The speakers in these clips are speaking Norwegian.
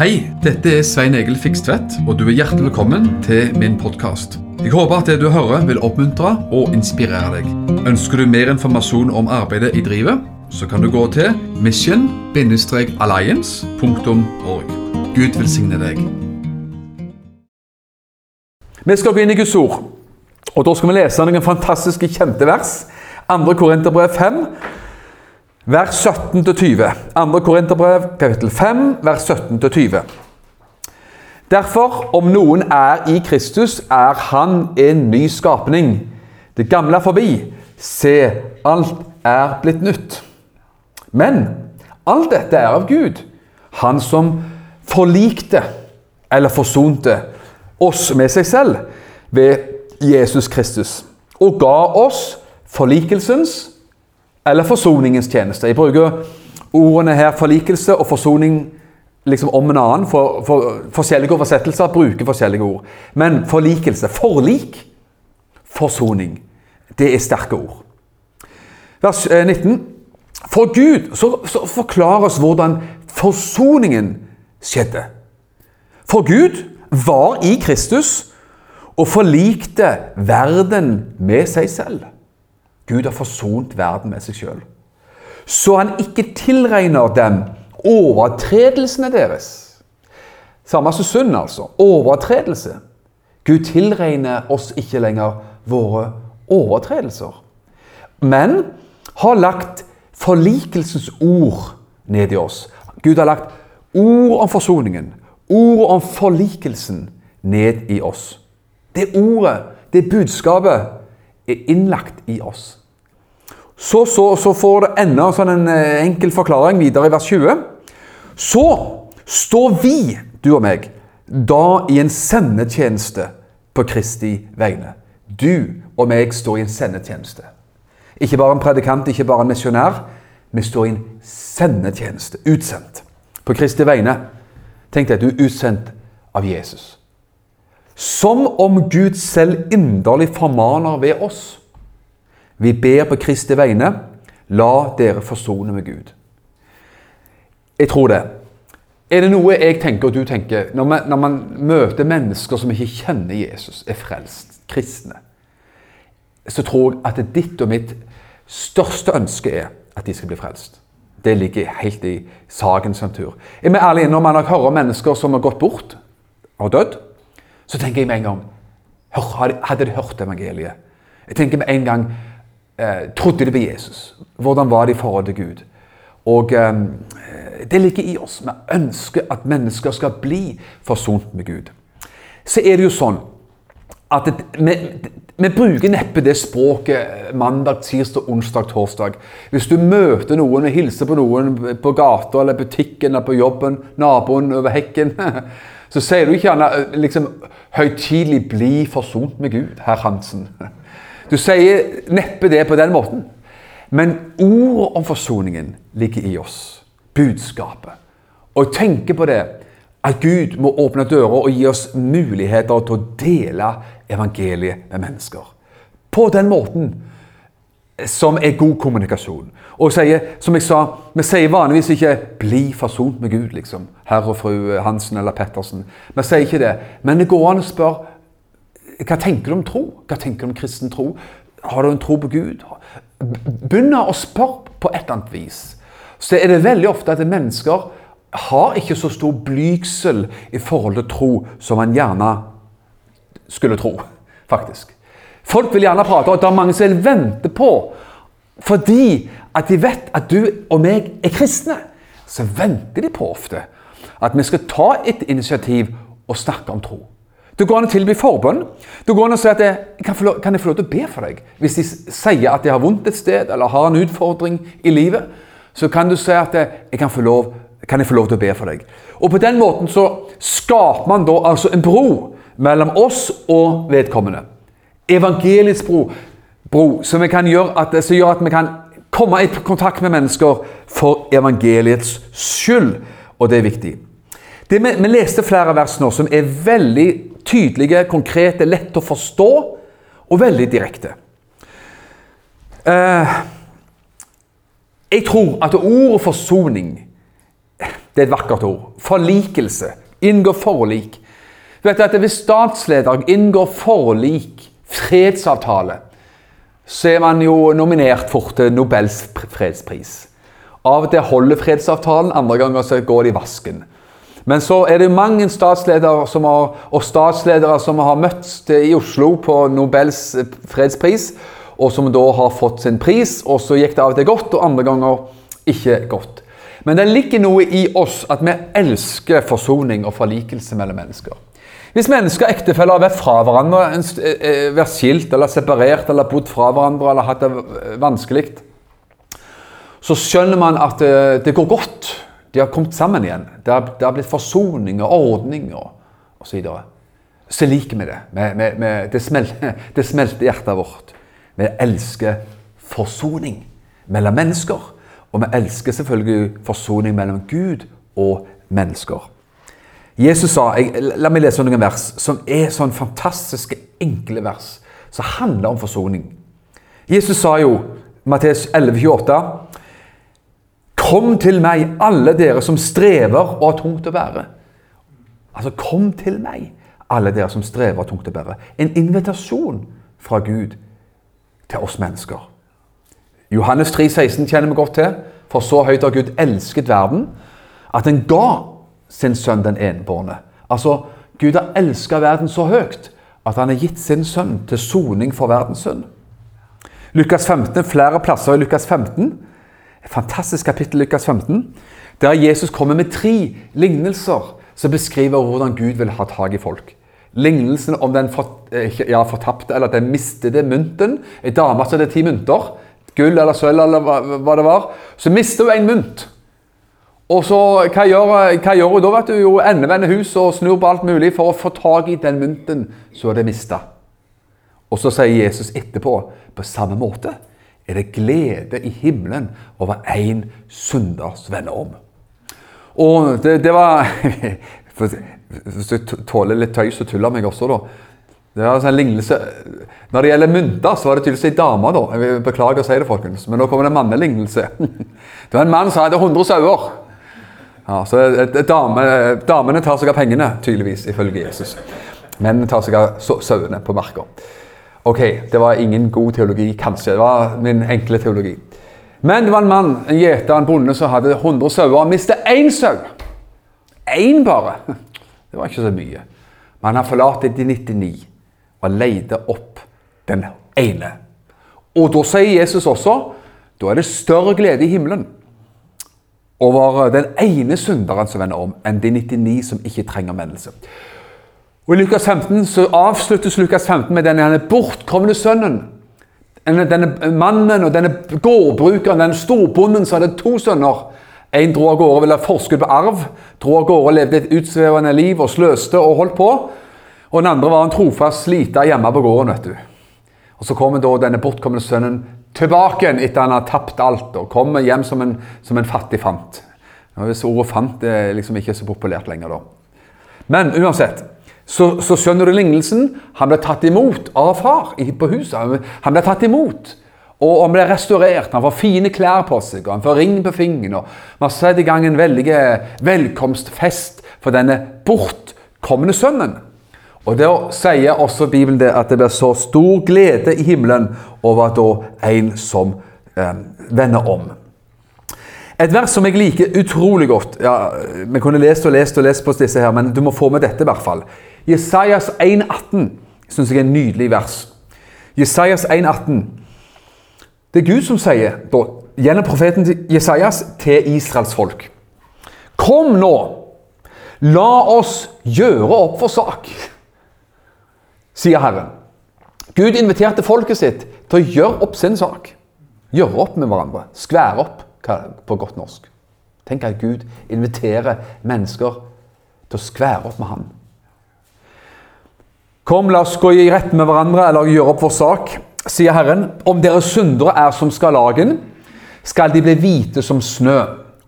Hei, dette er Svein Egil Fikstvedt, og du er hjertelig velkommen til min podkast. Jeg håper at det du hører vil oppmuntre og inspirere deg. Ønsker du mer informasjon om arbeidet i drivet, så kan du gå til mission-alliance.org. Gud velsigne deg. Vi skal gå inn i Guds ord, og da skal vi lese noen fantastiske kjente vers. 2. Korinterbrev 5, vers 17-20. 2. Korinterbrev kapittel 5, vers 17-20. Derfor, om noen er i Kristus, er han en ny skapning. Det gamle er forbi. Se, alt er blitt nytt. Men alt dette er av Gud, han som forlikte, eller forsonte, oss med seg selv ved Jesus Kristus, og ga oss forlikelsens eller forsoningens tjeneste. Jeg bruker ordene her forlikelse og forsoning liksom om en annen. For, for forskjellige oversettelser bruker forskjellige ord. Men forlikelse, forlik, forsoning, det er sterke ord. Vers 19. Eh, for Gud så, så forklarer oss hvordan forsoningen skjedde. For Gud var i Kristus og forlikte verden med seg selv. Gud har forsont verden med seg sjøl. Så han ikke tilregner dem overtredelsene deres. Samme som synd, altså. Overtredelse. Gud tilregner oss ikke lenger våre overtredelser, men har lagt forlikelsens ord ned i oss. Gud har lagt ord om forsoningen, ord om forlikelsen, ned i oss. Det ordet, det budskapet, er innlagt i oss. Så, så, så får det enda sånn en eh, enkel forklaring videre i vers 20. Så står vi, du og meg, da i en sendetjeneste på Kristi vegne. Du og meg står i en sendetjeneste. Ikke bare en predikant, ikke bare en misjonær. Vi står i en sendetjeneste. Utsendt. På Kristi vegne. Tenk deg, du er utsendt av Jesus. Som om Gud selv inderlig formaner ved oss. Vi ber på Kristi vegne. La dere forsone med Gud. Jeg tror det. Er det noe jeg tenker og du tenker når man, når man møter mennesker som ikke kjenner Jesus, er frelst, kristne, så tror jeg at ditt og mitt største ønske er at de skal bli frelst. Det ligger helt i sakens natur. Er vi ærlige når man hører mennesker som har gått bort og dødd, så tenker jeg med en gang Hadde de hørt evangeliet? Jeg tenker med en gang Trodde de på Jesus? Hvordan var de i forhold til Gud? Og eh, Det ligger i oss. Vi ønsker at mennesker skal bli forsont med Gud. Så er det jo sånn at det, vi, vi, bruker neppe det språket mandag, tirsdag, onsdag, torsdag. Hvis du møter noen og hilser på noen på gata eller butikken eller på jobben, naboen over hekken, så sier du ikke gjerne liksom, høytidelig 'bli forsont med Gud', herr Hansen. Du sier neppe det på den måten. Men ordet om forsoningen ligger i oss. Budskapet. Og jeg tenker på det at Gud må åpne dører og gi oss muligheter til å dele evangeliet med mennesker. På den måten som er god kommunikasjon. Og sier, som jeg sa, Vi sier vanligvis ikke 'bli forsont med Gud', liksom. Herr og fru Hansen eller Pettersen. Vi sier ikke det. Men det går an å spørre hva tenker du om tro? Hva tenker du om kristen tro? Har du en tro på Gud? Begynner å spørre på et eller annet vis. Så er det veldig ofte at mennesker har ikke så stor blygsel i forhold til tro som man gjerne skulle tro, faktisk. Folk vil gjerne prate, og det er mange som venter på fordi at de vet at du og meg er kristne. Så venter de på ofte at vi skal ta et initiativ og snakke om tro. Det går an å tilby forbønn. Det går an å si at jeg, kan, lov, kan, jeg få lov til å be for deg? Hvis de sier at de har vondt et sted eller har en utfordring i livet, så kan du si at jeg kan, lov, kan jeg få lov til å be for deg. Og På den måten så skaper man da altså en bro mellom oss og vedkommende. Evangeliets bro, bro som, gjøre at, som gjør at vi kan komme i kontakt med mennesker for evangeliets skyld. Og det er viktig. Det vi, vi leste flere vers nå som er veldig tydelige, konkrete, lett å forstå og veldig direkte. Uh, jeg tror at ordet forsoning Det er et vakkert ord. Forlikelse. Inngå forlik. Du vet at Hvis statsleder inngår forlik, fredsavtale, så er man jo nominert fort til Nobels fredspris. Av og til holder fredsavtalen, andre ganger så går det i vasken. Men så er det mange statsledere som har, og statsledere som har møtt i Oslo på Nobels fredspris, og som da har fått sin pris. og Så gikk det av og til godt, og andre ganger ikke godt. Men det ligger noe i oss at vi elsker forsoning og forlikelse mellom mennesker. Hvis mennesker og ektefeller har vært fra hverandre, eh, eh, vært skilt eller separert eller bodd fra hverandre eller hatt det vanskelig, så skjønner man at det, det går godt. De har kommet sammen igjen. Det har, det har blitt forsoning og ordning og osv. Så, så liker vi det. Med, med, med det, smelter, det smelter hjertet vårt. Vi elsker forsoning mellom mennesker. Og vi elsker selvfølgelig forsoning mellom Gud og mennesker. Jesus sa, jeg, La meg lese noen vers som er sånn fantastiske, enkle vers som handler om forsoning. Jesus sa jo, Matteus 11,28.: Kom til meg, alle dere som strever og har tungt å bære. Altså, kom til meg, alle dere som strever og har tungt å bære. En invitasjon fra Gud til oss mennesker. Johannes 3, 16 kjenner vi godt til. For så høyt har Gud elsket verden, at den ga sin sønn den enbårne. Altså, Gud har elska verden så høyt at han har gitt sin sønn til soning for verdens synd. Lukas 15, flere plasser i Lukas 15, et fantastisk kapittel Lukas 15, der Jesus kommer med tre lignelser som beskriver hvordan Gud vil ha tak i folk. Lignelsen om den for, eh, ja, fortapte eller den mistede mynten. Ei dame som hadde ti mynter gull eller sølv eller hva, hva det var. Så mister hun en mynt. Og så, hva gjør, hva gjør hun da? vet du? Jo, endevender huset og snur på alt mulig for å få tak i den mynten som hun mista. Og så sier Jesus etterpå på samme måte er det glede i himmelen over én synders som vender om. Og det, det var Hvis du tåler litt tøys og tull av meg også, da. Det altså en lignelse. Når det gjelder mynter, så var det tydeligvis ei dame. da. Jeg beklager å si det, folkens, men nå kommer det en mannelignelse. Det var en mann som hadde 100 sauer. Ja, så dame, Damene tar seg av pengene, tydeligvis, ifølge Jesus. Mennene tar seg av sauene på marka. Ok, det var ingen god teologi, kanskje. Det var min enkle teologi. Men det var en mann, en gjeter, en bonde, som hadde 100 sauer. Han mistet én sau. Én bare. Det var ikke så mye. Men han forlot de 99 og leide opp den ene. Og da sier Jesus også da er det større glede i himmelen over den ene synderen som vender om, enn de 99 som ikke trenger mennelse. Og I Lukas 15 så avsluttes Lukas 15 med denne bortkomne sønnen. Denne mannen og denne gårdbrukeren, denne storbonden som hadde to sønner. En dro av gårde og ville ha forskudd på arv, dro av gårde og levde et utsvevende liv og sløste og holdt på. Og den andre var en trofast sliter hjemme på gården. vet du. Og Så kommer da denne bortkomne sønnen tilbake igjen etter han har tapt alt, og kommer hjem som en, som en fattig fant. Hvis ordet 'fant' er liksom ikke så populært lenger, da. Men uansett, så, så skjønner du lignelsen. Han ble tatt imot av far på huset. Han ble tatt imot. Og han ble restaurert. Han får fine klær på seg, og han får ring på fingeren. Man setter i gang en veldig velkomstfest for denne bortkomne sønnen. Og Da sier også Bibelen det at det blir så stor glede i himmelen over at da en som eh, vender om. Et vers som jeg liker utrolig godt ja, Vi kunne lest og lest og lest på disse her, men du må få med dette i hvert fall. Jesajas 1,18 syns jeg er en nydelig vers. Jesajas 1,18. Det er Gud som sier, da, gjennom profeten Jesajas, til Israels folk. Kom nå, la oss gjøre opp for sak sier Herren. Gud inviterte folket sitt til å gjøre opp sin sak. Gjøre opp med hverandre. Skvære opp, på godt norsk. Tenk at Gud inviterer mennesker til å skvære opp med Han. Kom, la oss gå i rett med hverandre eller gjøre opp vår sak, sier Herren. Om deres syndere er som skarlagen, skal de bli hvite som snø.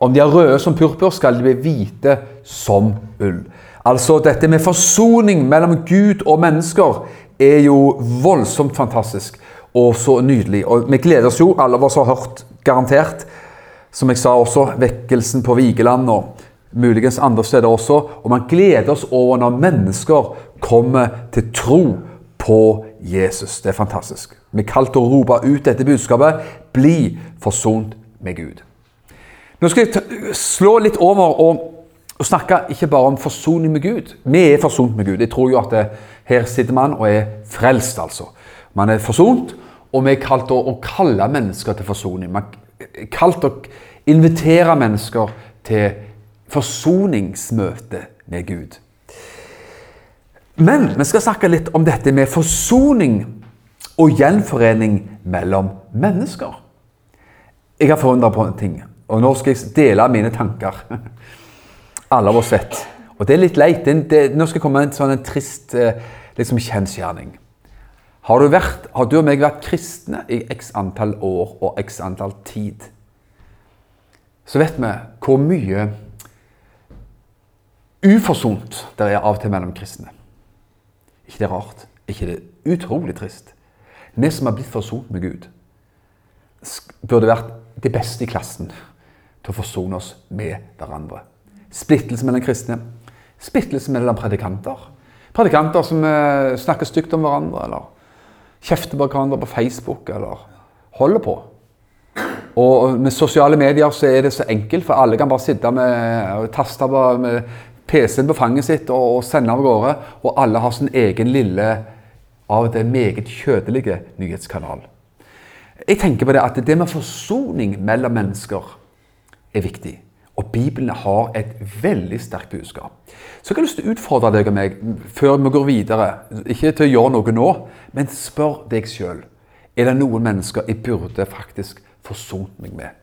Om de er røde som purpur, skal de bli hvite som ull. Altså dette med forsoning mellom Gud og mennesker er jo voldsomt fantastisk og så nydelig. Og vi gleder oss jo, alle av oss har hørt garantert, som jeg sa også, vekkelsen på Vigeland og muligens andre steder også. Og man gleder oss over når mennesker kommer til tro på Jesus. Det er fantastisk. Vi er kalt til å rope ut dette budskapet. Bli forsont med Gud. Nå skal jeg slå litt over og, og, snakke ikke bare om forsoning med Gud. Vi er forsont med Gud. Jeg tror jo at det, her sitter man og er frelst, altså. Man er forsont, og vi er kalt å, å kalle mennesker til forsoning. Man er kalt å invitere mennesker til forsoningsmøte med Gud. Men vi skal snakke litt om dette med forsoning og gjenforening mellom mennesker. Jeg har forundra på en ting, og nå skal jeg dele mine tanker. Alle av oss vet. Og det er litt leit. Nå skal jeg komme med en sånn en trist liksom kjensgjerning. Har du, vært, har du og meg vært kristne i x antall år og x antall tid, så vet vi hvor mye uforsont det er av og til mellom kristne. ikke det rart? ikke det utrolig trist? Vi som har blitt forsont med Gud, burde vært de beste i klassen til å forsone oss med hverandre. Splittelse mellom kristne. Splittelse mellom predikanter. Predikanter som eh, snakker stygt om hverandre, eller kjefter på hverandre på Facebook, eller holder på. Og med sosiale medier så er det så enkelt, for alle kan bare sitte med og taste på med PC-en på fanget sitt og, og sender av gårde. Og alle har sin egen lille, av til meget kjødelige nyhetskanal. Jeg tenker på det at det med forsoning mellom mennesker er viktig. Og Bibelen har et veldig sterkt budskap. Så jeg har lyst til å utfordre deg og meg før vi går videre. Ikke til å gjøre noe nå, men spør deg sjøl. Er det noen mennesker jeg burde faktisk forsont meg med?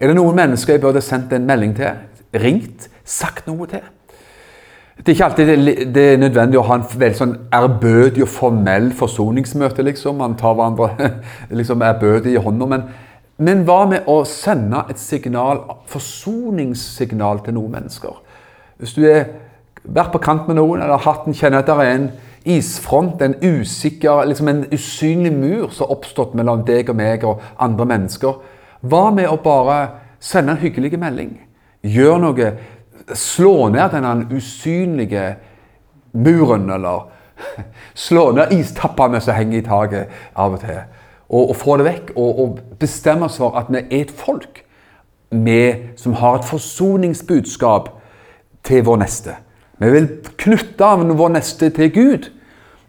Er det noen mennesker jeg burde sendt en melding til, ringt, sagt noe til? Det er ikke alltid det er nødvendig å ha en veldig sånn ærbødig og formell forsoningsmøte. liksom. Man tar hverandre liksom ærbødig i hånda. Men, men hva med å sende et signal, forsoningssignal til noen mennesker? Hvis du har vært på kant med noen eller hatt en kjenner at det er en isfront, en usikker, liksom en usynlig mur som har oppstått mellom deg og meg og andre mennesker. Hva med å bare sende en hyggelig melding? Gjør noe. Slå ned denne usynlige muren, eller slå ned istappene som henger i taket av og til. Og, og få det vekk, og, og bestemme oss for at vi er et folk med, som har et forsoningsbudskap til vår neste. Vi vil knytte av vår neste til Gud,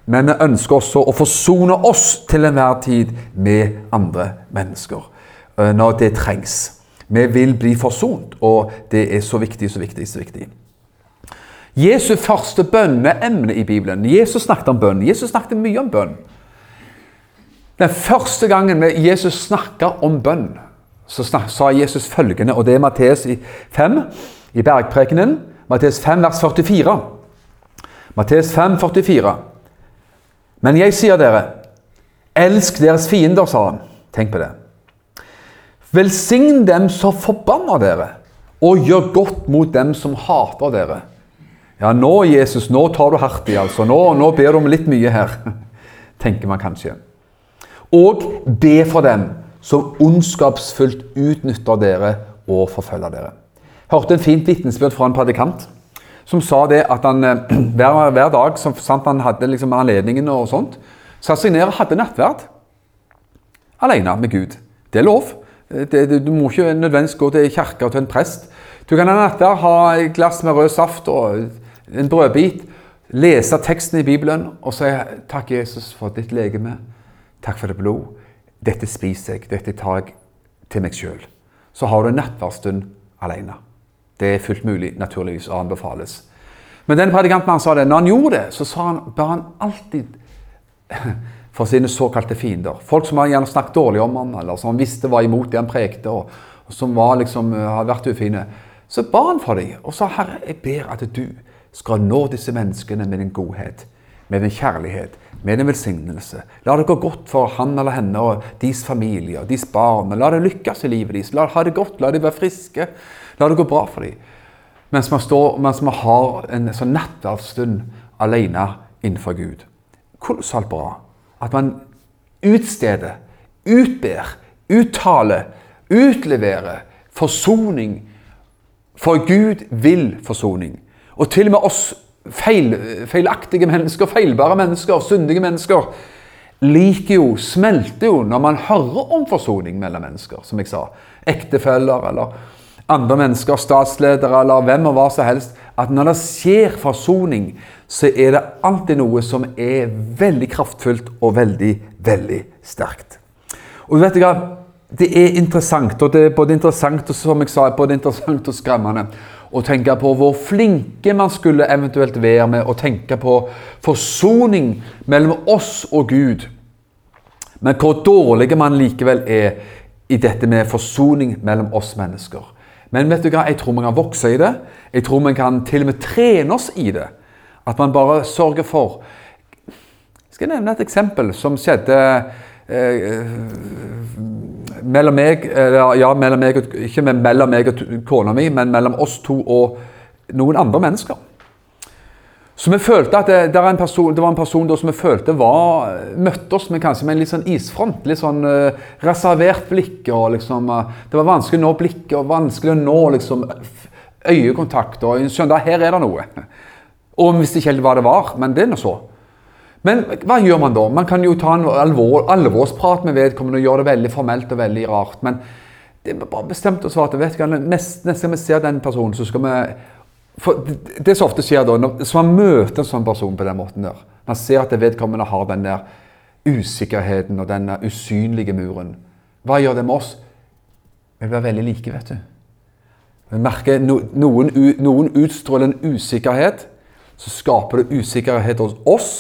men vi ønsker også å forsone oss til enhver tid med andre mennesker eh, når det trengs. Vi vil bli forsont, og det er så viktig, så viktig, så viktig. Jesu første bønneemne i Bibelen Jesus snakket om bønn. Jesus snakket mye om bønn. Den første gangen Jesus snakket om bønn, så sa Jesus følgende, og det er Mattes 5 i bergprekenen. Mattes 5, vers 44. Mattes 5, 44. Men jeg sier dere, elsk deres fiender, sa han. Tenk på det. Velsign dem som forbanner dere, og gjør godt mot dem som hater dere. Ja, nå, Jesus, nå tar du hardt i, altså. Nå, nå ber du om litt mye her, tenker man kanskje. Og be for dem som ondskapsfullt utnytter dere og forfølger dere. Hørte en fint vitnesbyrd fra en predikant som sa det at han eh, hver, hver dag som sant, han hadde liksom anledningen og sånt, satte seg ned og hadde nattverd alene med Gud. Det er lov. Det, det, du må ikke nødvendigvis gå til kirka til en prest. Du kan ha nattverd, ha et glass med rød saft og en brødbit, lese teksten i Bibelen og si 'Takk, Jesus, for ditt legeme. Takk for det blod. Dette spiser jeg. Dette tar jeg til meg sjøl.' Så har du en nattverdstund alene. Det er fullt mulig, naturligvis, og anbefales. Men den predikanten sa det, når han gjorde det, så sa han, ba han alltid for sine såkalte fiender. Folk som gjerne snakket dårlig om ham, eller som han visste var imot det han prekte, og, og som var liksom, eh, hadde vært ufine. Så ba han for dem og sa, 'Herre, jeg ber at du skal nå disse menneskene med din godhet, med din kjærlighet, med din velsignelse. La det gå godt for han eller henne og deres familie og deres barn. La det lykkes i livet deres. La det ha det godt, la de være friske. La det gå bra for dem. Mens man, står, mens man har en sånn nattverdsstund alene innenfor Gud. Kolossalt bra at man utsteder, utber, uttaler, utleverer forsoning For Gud vil forsoning. Og til og med oss feil, feilaktige mennesker, feilbare mennesker, syndige mennesker, liker jo, smelter jo når man hører om forsoning mellom mennesker, som jeg sa. Ektefeller eller andre mennesker, statsledere eller hvem og hva som helst. At når det skjer forsoning, så er det alltid noe som er veldig kraftfullt og veldig, veldig sterkt. Og vet du hva? Det er interessant, og det er både interessant og som jeg sa, både interessant og skremmende å tenke på hvor flinke man skulle eventuelt være med å tenke på forsoning mellom oss og Gud. Men hvor dårlige man likevel er i dette med forsoning mellom oss mennesker. Men vet du hva? jeg tror man kan vokse i det. Jeg tror man kan til og med trene oss i det. At man bare sørger for Jeg Skal nevne et eksempel som skjedde eh, mellom meg, ja, mellom meg Ikke mellom meg og kona mi, men mellom oss to og noen andre mennesker. Så vi følte at det, det, person, det var en person som vi følte var, møtte oss med kanskje med en litt sånn isfront. Litt sånn uh, reservert blikk. og liksom, uh, Det var vanskelig å nå blikket og vanskelig å nå liksom, øyekontakt. og skjønte her er det noe. Og vi visste ikke helt hva det var, men det er nå så. Men hva gjør man da? Man kan jo ta en alvor, alvorsprat med vedkommende og gjøre det veldig formelt og veldig rart. Men det er bare bestemt oss for at vet du, neste, neste gang vi ser den personen, så skal vi for Det, som ofte skjer da, når, så man møter en sånn person på den måten der Man ser at vedkommende har den der usikkerheten og den usynlige muren. Hva gjør det med oss? Vi blir veldig like, vet du. Vi merker no, noen, noen utstråler en usikkerhet. Så skaper det usikkerhet hos oss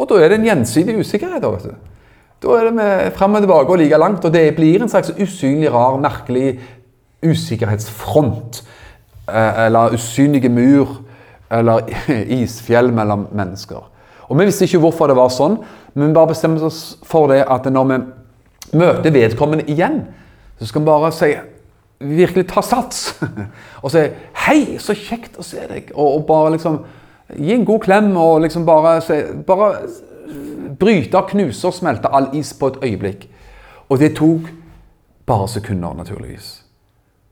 og da er det en gjensidig usikkerhet. Vet du. Da er det med frem og tilbake og like langt. Og det blir en slags usynlig, rar, merkelig usikkerhetsfront. Eh, eller usynlige mur. Eller isfjell mellom mennesker. Og Vi visste ikke hvorfor det var sånn, men vi bare bestemte oss for det at når vi møter vedkommende igjen, så skal vi bare si virkelig ta sats. og si 'Hei, så kjekt å se deg'. Og, og bare liksom Gi en god klem og liksom bare, bare bryte, knuse og smelte all is på et øyeblikk. Og det tok bare sekunder, naturligvis.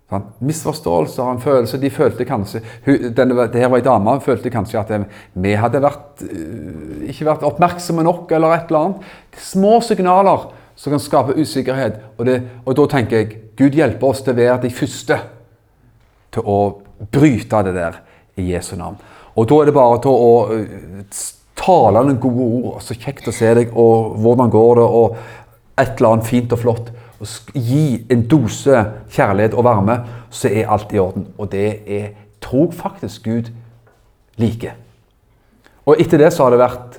Sånn? Misforståelser, en følelse De følte kanskje denne, det her var ei dame følte kanskje at vi hadde vært, uh, ikke vært oppmerksomme nok, eller et eller annet. Små signaler som kan skape usikkerhet. Og, det, og da tenker jeg Gud hjelper oss til å være de første til å bryte det der i Jesu navn. Og da er det bare til å uh, tale noen gode ord. Så kjekt å se deg, og hvordan går det, og et eller annet fint og flott. Og gi en dose kjærlighet og varme, så er alt i orden. Og det er, tror faktisk Gud liker. Og etter det så har det vært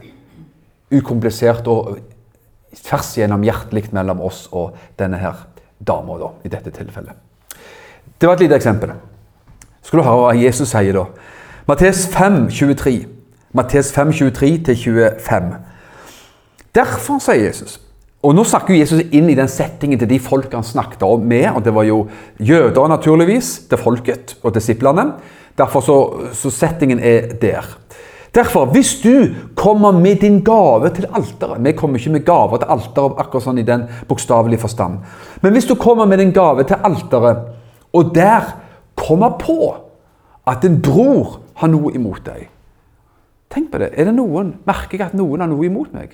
ukomplisert og tvers igjennom hjertelig mellom oss og denne her dama, da, i dette tilfellet. Det var et lite eksempel. Skal du høre hva Jesus sier da? Mattes 5, 23. Mattes 5, 23-25. Derfor, sier Jesus Og nå snakker Jesus inn i den settingen til de folk han snakket om med. og Det var jo jøder, naturligvis, til folket og disiplene. Derfor så, så settingen er der. Derfor, hvis du kommer med din gave til alteret Vi kommer ikke med gaver til alteret akkurat sånn i den bokstavelige forstand. Men hvis du kommer med din gave til alteret, og der kommer på at en bror har noe imot deg. Tenk på det. Er det noen, Merker jeg at noen har noe imot meg?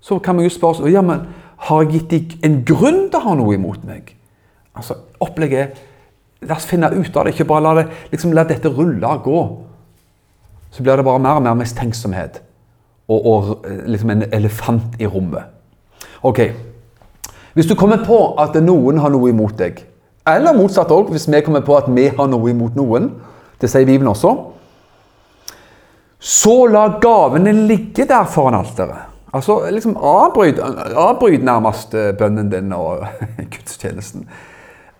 Så kan man jo spørre seg ja, men har jeg gitt deg en grunn til å ha noe imot meg. Altså, Opplegget er La oss finne ut av det. Ikke bare la, det, liksom, la dette rulle og gå. Så blir det bare mer og mer mistenksomhet. Og, og liksom en elefant i rommet. Ok. Hvis du kommer på at noen har noe imot deg, eller motsatt òg, hvis vi kommer på at vi har noe imot noen, det sier Bibelen også, så la gavene ligge der foran alteret. Altså liksom avbryt, avbryt nærmest eh, bønnen din og gudstjenesten.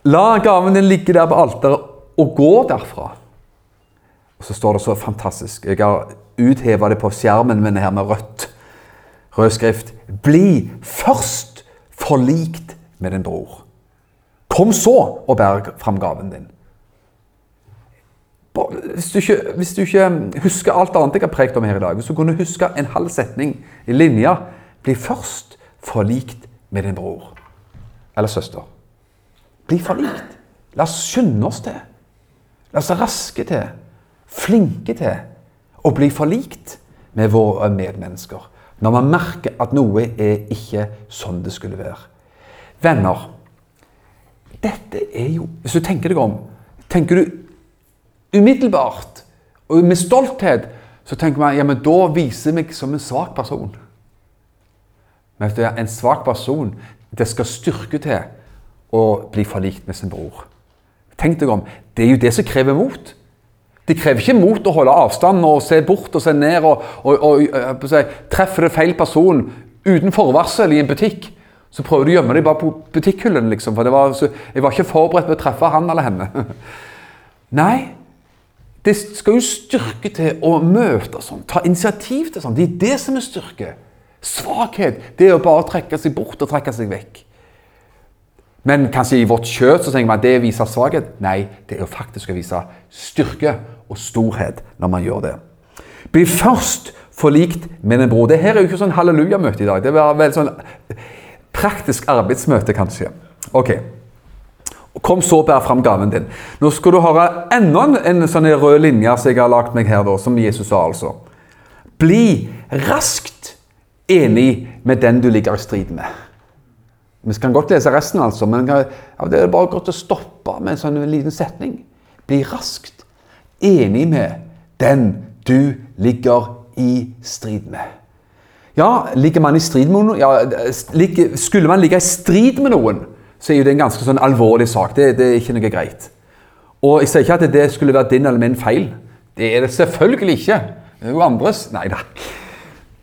La gaven din ligge der på alteret og gå derfra. Og så står det så fantastisk Jeg har utheva det på skjermen min her med rødt. Rød skrift. Bli først forlikt med din bror. Kom så og bær fram gaven din. Hvis du, ikke, hvis du, ikke, husker alt annet jeg har prekt om her i dag, hvis du kunne huske en halv setning i linja Bli først forlikt med din bror eller søster. Bli forlikt. La oss skynde oss til. La oss raske til, flinke til, å bli forlikt med våre medmennesker. Når man merker at noe er ikke sånn det skulle være. Venner, dette er jo Hvis du tenker deg om, tenker du umiddelbart og med stolthet, så tenker man ja, men da viser jeg meg som en svak person. Men vet du, en svak person det skal styrke til å bli forlikt med sin bror. Tenk deg om, Det er jo det som krever mot. Det krever ikke mot å holde avstand og se bort og se ned og, og, og si, Treffer du feil person uten forvarsel i en butikk, så prøver du å gjemme deg bare på butikkhyllen. Liksom, for var, så, jeg var ikke forberedt på å treffe han eller henne. Nei, det skal jo styrke til å møte sånn, ta initiativ til sånn. Det er det som er styrke. Svakhet det er å bare trekke seg bort og trekke seg vekk. Men kanskje i vårt kjøtt så tenker man at det viser svakhet. Nei, det er jo faktisk å vise styrke og storhet når man gjør det. Bli først forlikt med en bror. Det her er jo ikke sånn hallelujamøte i dag. Det var vel sånn praktisk arbeidsmøte, kanskje. Ok. Kom så bær fram gaven din. Nå skal du høre enda en sånn rød linje som jeg har lagt meg her, da, som Jesus sa, altså. Bli raskt enig med den du ligger i strid med. Vi kan godt lese resten, altså, men det er bare godt å stoppe med en sånn liten setning. Bli raskt enig med den du ligger i strid med. Ja, ligger man i strid med noen? Ja, skulle man ligge i strid med noen, så er jo det en ganske sånn alvorlig sak. Det, det er ikke noe greit. Og jeg sier ikke at det skulle være din eller min feil. Det er det selvfølgelig ikke. Det er jo andres. Nei da.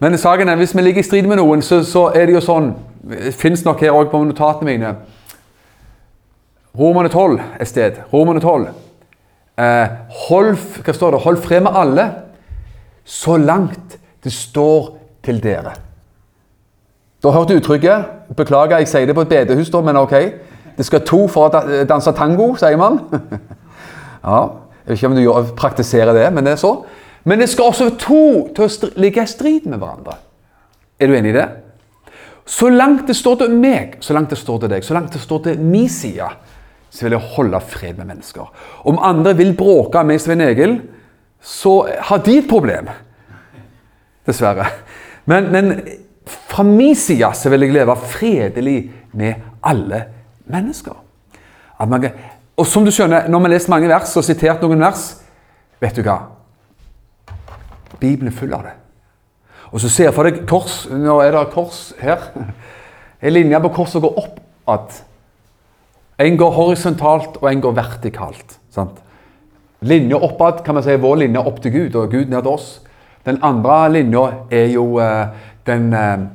Men saken er, hvis vi ligger i strid med noen, så, så er det jo sånn Det fins nok her òg på notatene mine. Romerne 12 et sted. Romerne 12. Eh, hold, hva står det? Hold fred med alle så langt det står til dere. Du har hørt uttrykket. Beklager, jeg sier det på et bedehus, da, men ok. Det skal to for å danse tango, sier man. ja, Jeg vet ikke om du praktiserer det, men det er så. Men det skal også to til å ligge i strid med hverandre. Er du enig i det? Så langt det står til meg, så langt det står til deg, så langt det står til min side, så vil jeg holde fred med mennesker. Om andre vil bråke med Svein Egil, så har de et problem. Dessverre. Men, men fra min side så vil jeg leve fredelig med alle mennesker. og som du skjønner, når vi har lest mange vers og sitert noen vers Vet du hva? Bibelen er full av det. Og så ser jeg for deg kors. Nå er det kors her. En linje på korset går opp at En går horisontalt, og en går vertikalt. Sant? Linja oppad kan man si vår linje opp til Gud, og Gud ned til oss. Den andre linja er jo uh, den uh,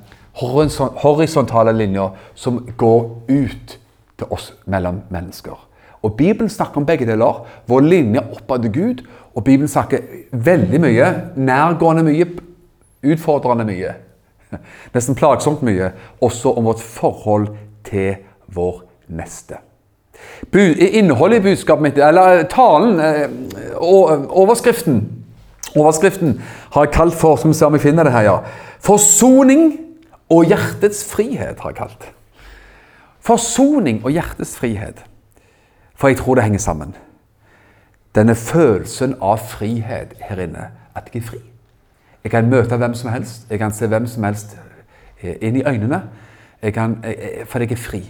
horisontale linja som går ut til oss mellom mennesker. Og Bibelen snakker om begge deler. Vår linje oppad til Gud og Bibelen snakker veldig mye, nærgående mye, utfordrende mye. Nesten plagsomt mye, også om vårt forhold til vår neste. Innholdet i budskapet mitt, eller talen, eh, overskriften Overskriften har jeg kalt for som ser om jeg finner det her, ja. Forsoning og hjertets frihet. har jeg kalt Forsoning og hjertets frihet. For jeg tror det henger sammen. Denne følelsen av frihet her inne. At jeg er fri. Jeg kan møte hvem som helst. Jeg kan se hvem som helst eh, inn i øynene. Jeg kan, for jeg er fri.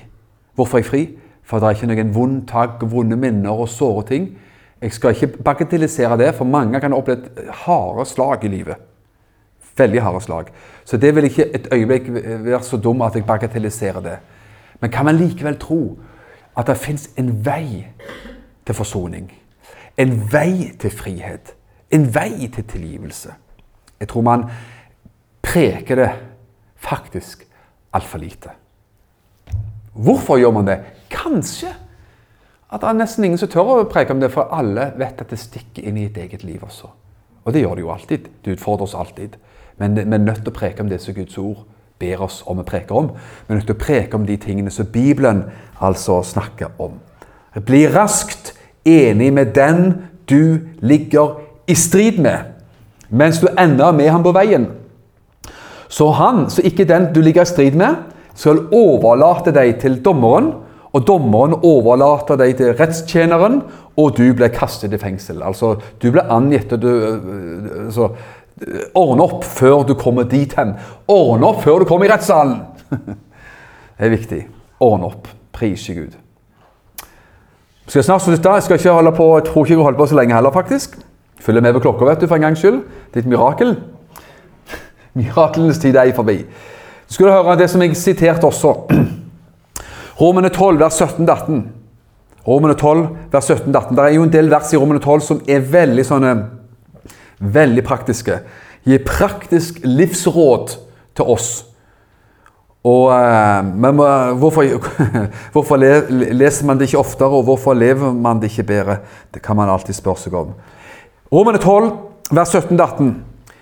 Hvorfor er jeg fri? For det er ikke noen vond tak, vonde minner og såre ting. Jeg skal ikke bagatellisere det, for mange kan ha opplevd harde slag i livet. Veldig harde slag. Så det vil ikke et øyeblikk være så dum at jeg bagatelliserer det. Men kan man likevel tro at det fins en vei til forsoning? En vei til frihet. En vei til tilgivelse. Jeg tror man preker det faktisk altfor lite. Hvorfor gjør man det? Kanskje at det er nesten ingen som tør å preke om det, for alle vet at det stikker inn i et eget liv også. Og det gjør det jo alltid. Det utfordrer oss alltid. Men vi er nødt til å preke om det som Guds ord ber oss om å preke om. Vi er nødt til å preke om de tingene som Bibelen altså snakker om. Bli raskt enig med den du ligger i strid med, mens du ender med ham på veien. Så han, så ikke den du ligger i strid med, skal overlate deg til dommeren, og dommeren overlater deg til rettstjeneren, og du blir kastet i fengsel. Altså, du blir angitt og du altså, Ordne opp før du kommer dit hen. Ordne opp før du kommer i rettssalen. Det er viktig. Ordne opp. Prise Gud. Skal jeg snart slutte? Jeg skal ikke holde på, jeg tror ikke jeg holder på så lenge heller, faktisk. Følger med på klokka, vet du, for en gangs skyld. Et mirakel. Miraklenes tid er forbi. Skal du høre det som jeg siterte også. Romene 12, vers 17-18. Romene 12, vers 17-18. Det er jo en del vers i Romene 12 som er veldig sånne Veldig praktiske. Gi praktisk livsråd til oss. Og, eh, men hvorfor, hvorfor, leser man det ikke oftere, og hvorfor lever man det ikke bedre? Det kan man alltid spørre seg om. Romene 12, vers 17-18.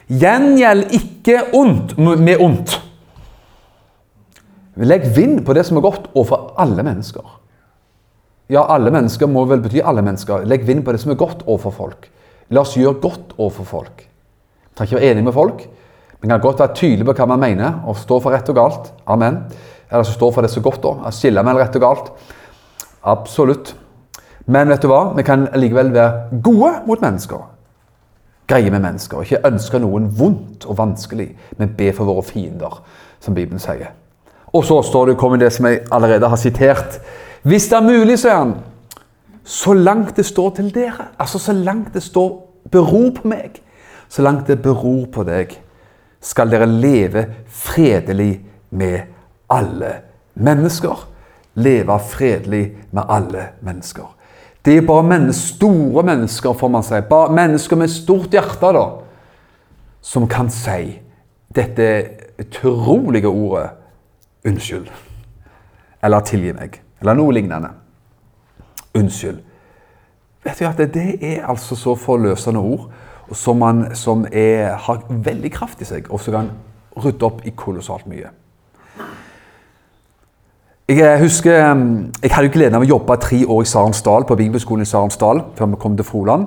Gjengjeld ikke ondt med ondt. Legg vind på det som er godt, overfor alle mennesker. Ja, alle mennesker må vel bety alle mennesker. Legg vind på det som er godt overfor folk. La oss gjøre godt overfor folk. Vi trenger ikke være enig med folk. Vi kan godt være tydelige på hva man mener, og stå for rett og galt. Amen. Eller så stå for det som er godt, da. Skille mellom rett og galt. Absolutt. Men vet du hva? vi kan likevel være gode mot mennesker. Greie med mennesker. Ikke ønske noen vondt og vanskelig, men be for våre fiender, som Bibelen sier. Og så står det, kommer det som jeg allerede har sitert. Hvis det er mulig, sier han, så langt det står til dere, altså så langt det står beror på meg, så langt det beror på deg, skal dere leve fredelig med alle mennesker. Leve fredelig med alle mennesker. Det er bare mennesker, store mennesker, får man si. Bare mennesker med stort hjerte, da, som kan si dette utrolige ordet unnskyld. Eller tilgi meg. Eller noe lignende. Unnskyld. Vet du at Det er altså så forløsende ord som, man, som er, har veldig kraft i seg, og som kan rydde opp i kolossalt mye. Jeg husker, jeg hadde gleden av å jobbe tre år i Sarensdal, på bibelskolen i Sarensdal, før vi kom til Froland.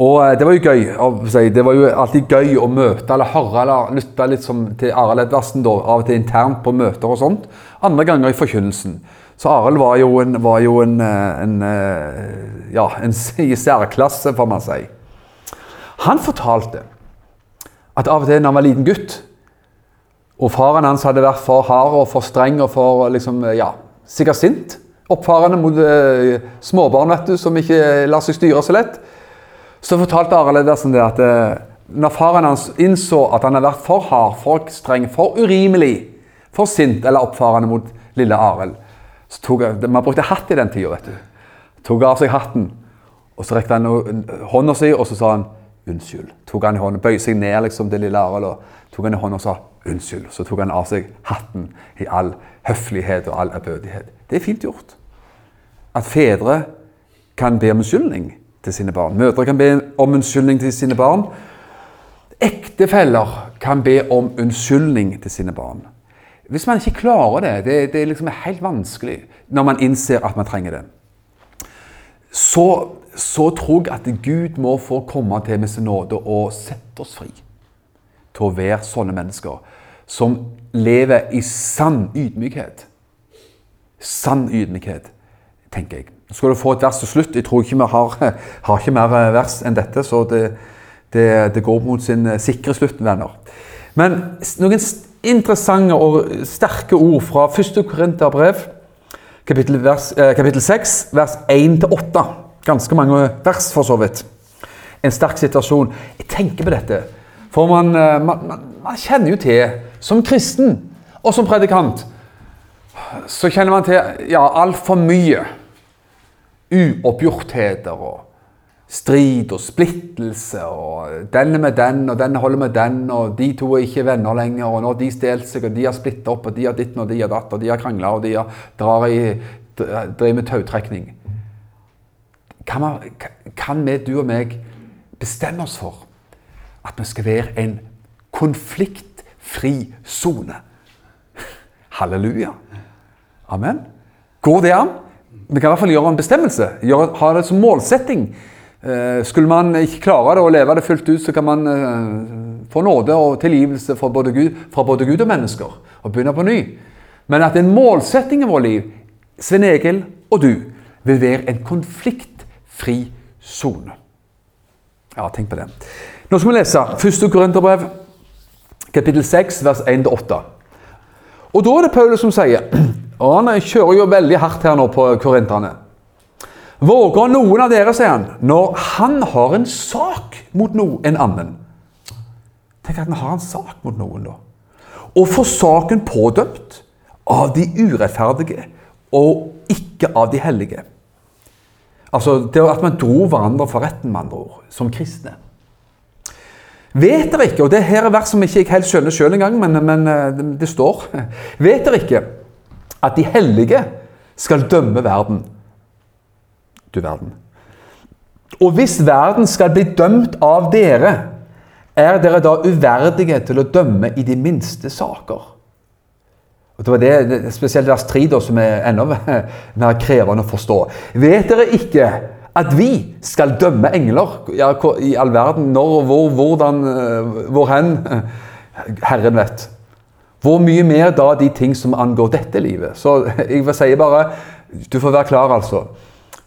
Og eh, det var jo gøy. Det var jo alltid gøy å møte eller høre eller lytte litt til Arild Edvardsen, av og til internt på møter og sånt. Andre ganger i forkynnelsen. Så Arild var jo en, var jo en, eh, en eh, ja, en særklasse, får man si. Han fortalte at av og til når han var liten gutt, og faren hans hadde vært for hard og for streng og for liksom, ja, sikkert sint Oppfarende mot småbarn vet du, som ikke lar seg styre så lett. Så fortalte Arild Edersen det at eh, når faren hans innså at han hadde vært for hard, for streng, for urimelig, for sint eller oppfarende mot lille Arild så tok Man brukte hatt i den tida, vet du. Tok av seg hatten, og så rekte han hånda si, og så sa han unnskyld. Tok han i hånden, Bøyde seg ned liksom, til lille Arild og tok han i hånda og sa unnskyld. Så tok han av seg hatten i all høflighet og all ærbødighet. Det er fint gjort. At fedre kan be om unnskyldning til sine barn. Mødre kan be om unnskyldning til sine barn. Ektefeller kan be om unnskyldning til sine barn. Hvis man ikke klarer det, det, det liksom er helt vanskelig når man innser at man trenger det, så, så tror jeg at Gud må få komme til med sin nåde og sette oss fri til å være sånne mennesker som lever i sann ydmykhet. Sann ydmykhet, tenker jeg. Skal du få et vers til slutt. Jeg tror ikke vi har, har ikke mer eh, vers enn dette, så det, det, det går mot sin eh, sikre slutt, venner. Men noen interessante og sterke ord fra 1. Korinterbrev, kapittel, eh, kapittel 6, vers 1-8. Ganske mange vers, for så vidt. En sterk situasjon. Jeg tenker på dette, for man, man, man, man kjenner jo til, som kristen og som predikant, så kjenner man til ja, altfor mye uoppgjortheter og strid og splittelse. og Denne med den, og denne holder med den, og de to er ikke venner lenger. og Nå har de stjålet seg, og de har splitta opp, og de har ditten og de har datt, og de har krangla, og de har drar i, driver med tautrekning. Kan, man, kan vi, du og meg, bestemme oss for at vi skal være en konfliktfri sone? Halleluja. Amen. Går det an? Vi kan i hvert fall gjøre en bestemmelse. Gjøre, ha det som målsetting. Eh, skulle man ikke klare det og leve det fullt ut, så kan man eh, få nåde og tilgivelse fra både, Gud, fra både Gud og mennesker og begynne på ny. Men at en målsetting i vårt liv Svein Egil og du vil være en konfliktfri sone. Ja, tenk på det. Nå skal vi lese 1. Korinterbrev, kapittel 6, vers 1-8. Og da er det Paulus som sier Og han kjører jo veldig hardt her nå på korinterne. Våger noen av dere, sier han, når han har en sak mot noen en annen Tenk at han har en sak mot noen, da. Og får saken pådømt av de urettferdige og ikke av de hellige. Altså det at man dro hverandre for retten, med andre ord, som kristne. Vet dere ikke, og det her er vers som ikke jeg helt skjønner sjøl engang, men, men eh, det står Vet dere ikke at de hellige skal dømme verden? Du verden. Og hvis verden skal bli dømt av dere, er dere da uverdige til å dømme i de minste saker? Og det var det, Spesielt vers 3 da, som er enda mer krevende å forstå. Vet dere ikke at vi skal dømme engler? Ja, I all verden. Når, og hvor, hvordan, eh, hvor hen? Herren vet. Hvor mye mer da de ting som angår dette livet? Så jeg vil si bare Du får være klar, altså.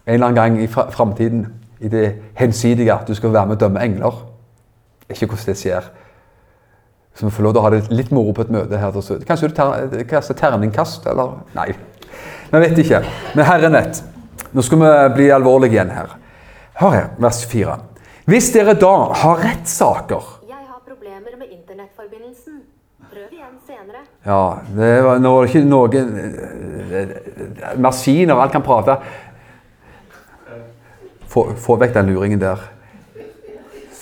En eller annen gang i framtiden, i det hensidige, at du skal være med å dømme engler. Ikke hvordan det skjer. Så vi får lov til å ha det litt moro på et møte her. Kanskje du ter kaster terningkast, eller? Nei. Vi vet ikke. Men Herren vet. Nå skal vi bli alvorlige igjen her. Hør her, vers 4. Hvis dere da har rettssaker Jeg har problemer med internettforbindelsen. Prøv igjen senere. Ja, det var, nå det ikke noen eh, Maskiner, alt kan prate. Få, få vekk den luringen der.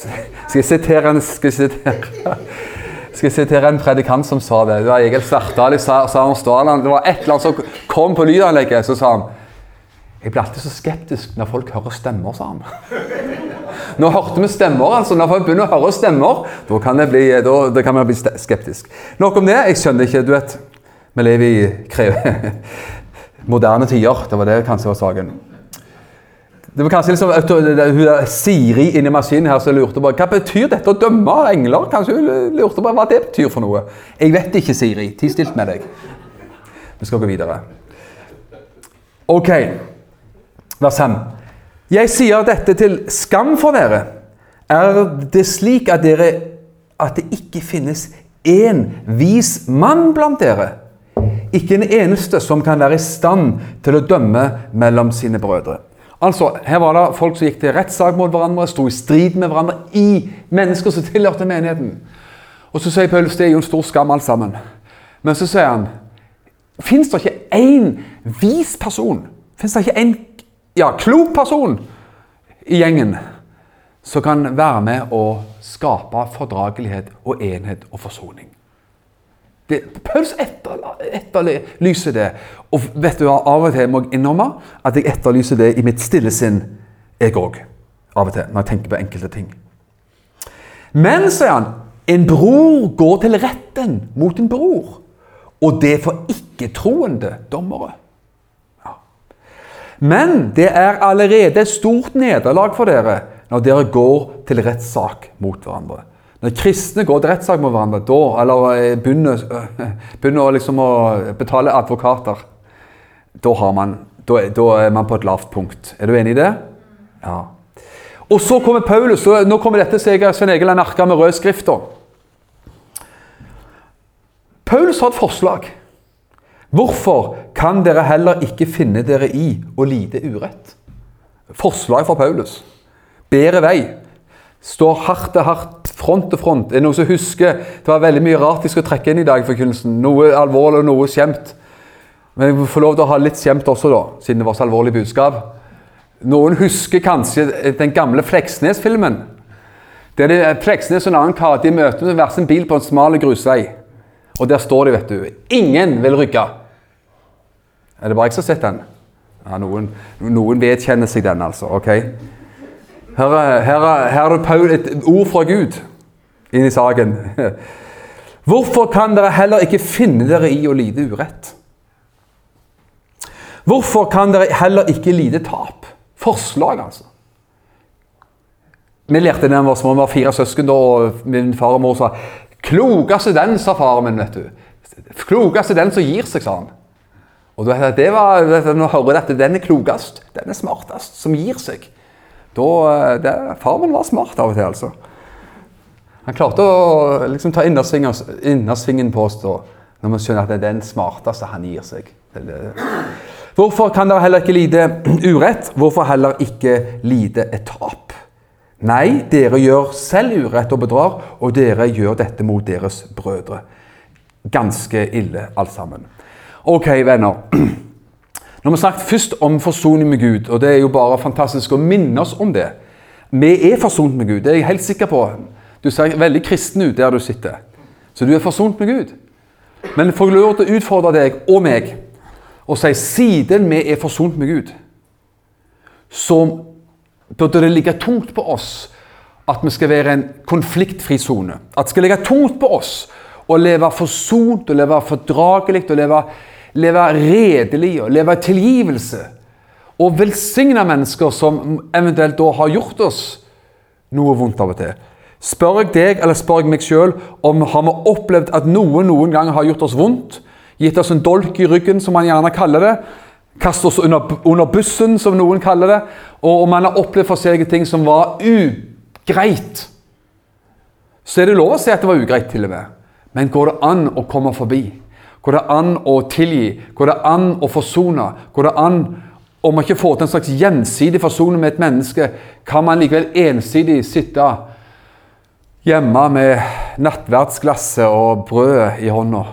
Skal jeg sitere en skal jeg sitere skal jeg sitere en predikant som sa det. Det var Egil Svartdal i Sarensdalen. Det var et eller annet som kom på lydanlegget. Så sa han Jeg blir alltid så skeptisk når folk hører stemmer, sa han. Nå hørte vi stemmer, altså. Når folk begynner å høre stemmer, da kan, vi bli, bli skeptisk. Nok om det. Jeg skjønner ikke, du vet. Vi lever i moderne tider. Det var det kanskje var saken. Det var kanskje liksom hun Siri inni maskinen her som lurte på hva betyr dette å dømme engler. Kanskje hun lurte på hva det betyr for noe. Jeg vet ikke, Siri. Ti stilt med deg. Vi skal gå videre. Ok, vers 5. Jeg sier dette til skam for dere. Er det slik at, dere, at det ikke finnes én vis mann blant dere? Ikke en eneste som kan være i stand til å dømme mellom sine brødre. Altså, Her var det folk som gikk til rettssak mot hverandre, sto i strid med hverandre i mennesker som tilhørte menigheten. Og Så sier Paulus det er jo en stor skam, alt sammen. Men så sier han Fins det ikke én vis person, fins det ikke én ja, klok person i gjengen som kan være med å skape fordragelighet og enhet og forsoning? Det, Paulus etterlyser det. Og vet du hva, av og til må jeg innrømme at jeg etterlyser det i mitt stille sinn, jeg òg. Av og til, når jeg tenker på enkelte ting. Men, sier han, en bror går til retten mot en bror. Og det for ikke-troende dommere. Men det er allerede et stort nederlag for dere når dere går til rettssak mot hverandre. Når kristne går til rettssak mot hverandre, da, eller eh, begynner, eh, begynner liksom å betale advokater, da, man, da, da, er man på et lavt punkt. Er du enig i det? Ja. Og så kommer Paulus, og nå kommer dette Svein Egil har merka med rød skrift. Paulus har et forslag. Hvorfor kan dere heller ikke finne dere i å lide urett? Forslag fra Paulus. Bedre vei. Står hardt til hardt, front til front. Er det noen som husker Det var veldig mye rart de skulle trekke inn i dag. i forkynnelsen. Noe alvorlig og noe skjemt. Men vi får lov til å ha litt skjemt også, da, siden det var så alvorlig budskap. Noen husker kanskje den gamle Fleksnes-filmen. Det er Fleksnes og en annen kar de møter med hver sin bil på en smal grusvei. Og der står de, vet du. Ingen vil rygge. Er det bare jeg som har sett den? Ja, noen, noen vedkjenner seg den, altså. ok? Her, her, her er Paul, et ord fra Gud inn i saken. Hvorfor kan dere heller ikke finne dere i å lide urett? Hvorfor kan dere heller ikke lide tap? Forslag, altså. Vi lærte det da vi var små, vi var fire søsken da, og min far og mor sa 'Klokeste den', sa faren min. vet du. 'Klokeste den som gir seg', sa han. Og du vet, det var, vet du, hører at den er klokest, den er smartest, som gir seg da, eh, det, Far min var smart av og til, altså. Han klarte å liksom, ta innersvingen, på oss da, når vi skjønner at det er den smarteste han gir seg. Det, det. Hvorfor kan dere heller ikke lide urett? Hvorfor heller ikke lide et tap? Nei, dere gjør selv urett og bedrar, og dere gjør dette mot deres brødre. Ganske ille, alt sammen. Ok, venner. Nå har vi snakket først om forsoning med Gud, og det er jo bare fantastisk å minne oss om det. Vi er forsont med Gud, det er jeg helt sikker på. Du ser veldig kristen ut der du sitter. Så du er forsont med Gud. Men får jeg lov til å utfordre deg og meg og si siden vi er forsont med Gud, så burde det ligge tungt på oss at vi skal være en konfliktfri sone. At det skal ligge tungt på oss å leve forsont og leve fordragelig og leve leve redelig og leve tilgivelse. Og velsigne mennesker som eventuelt da har gjort oss noe vondt av og til. Spør jeg deg eller spør jeg meg sjøl om har vi opplevd at noen noen gang har gjort oss vondt? Gitt oss en dolk i ryggen, som man gjerne kaller det. Kastet oss under, under bussen, som noen kaller det. Og om man har opplevd forskjellige ting som var ugreit, så er det lov å si at det var ugreit, til og med. Men går det an å komme forbi? Går det an å tilgi? Går det an å forsone? Går det an om man ikke får til en slags gjensidig forsoning med et menneske, kan man likevel ensidig sitte hjemme med nattverdsglasset og brødet i hånda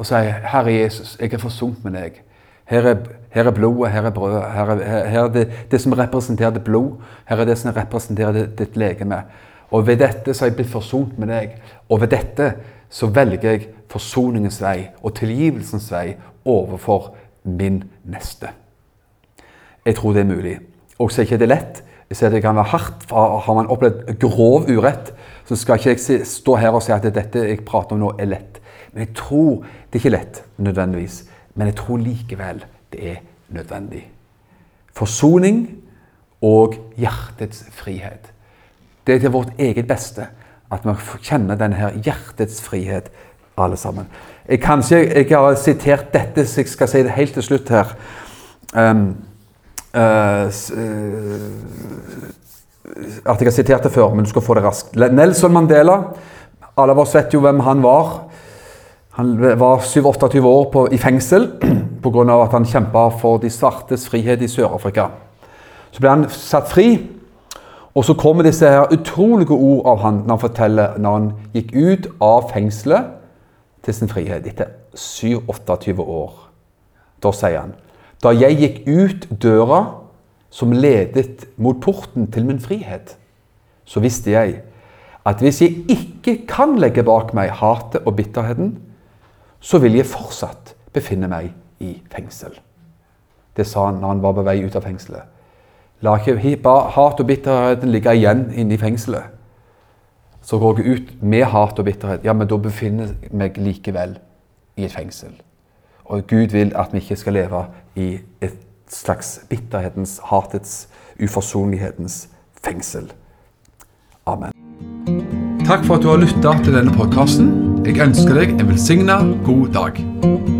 og si 'Herre Jesus, jeg er forsont med deg'. Her er, her er, blodet, her er brødet. Her er, her er det, det, som representerer det blod. Her er det som representerer ditt ditt legeme. Og ved dette så er jeg blitt forsont med deg. Og ved dette så velger jeg forsoningens vei og tilgivelsens vei overfor min neste. Jeg tror det er mulig. Og så er ikke det lett. Jeg ser det kan være hardt. Har man opplevd grov urett, så skal ikke jeg stå her og si at dette jeg prater om nå, er lett. Men jeg tror det er ikke lett nødvendigvis. Men jeg tror likevel det er nødvendig. Forsoning og hjertets frihet. Det er til vårt eget beste at vi kjenner denne hjertets frihet alle sammen. Jeg, kanskje jeg har sitert dette, så jeg skal si det helt til slutt her. Um, uh, at jeg har sitert det før, men du skal få det raskt. Nelson Mandela. Alle av oss vet jo hvem han var. Han var 27-28 år på, i fengsel pga. at han kjempa for de svartes frihet i Sør-Afrika. Så ble han satt fri, og så kommer disse her utrolige ord av han når han forteller når han gikk ut av fengselet til sin frihet etter 27-28 år. Da sier han Da jeg gikk ut døra som ledet mot porten til min frihet, så visste jeg at hvis jeg ikke kan legge bak meg hatet og bitterheten, så vil jeg fortsatt befinne meg i fengsel. Det sa han når han var på vei ut av fengselet. La ikke hat og bitterheten ligge igjen inne i fengselet så går jeg ut med hat og bitterhet, ja, men da befinner jeg meg likevel i et fengsel. Og Gud vil at vi ikke skal leve i et slags bitterhetens, hatets, uforsonlighetens fengsel. Amen. Takk for at du har lytta til denne podkasten. Jeg ønsker deg en velsigna god dag.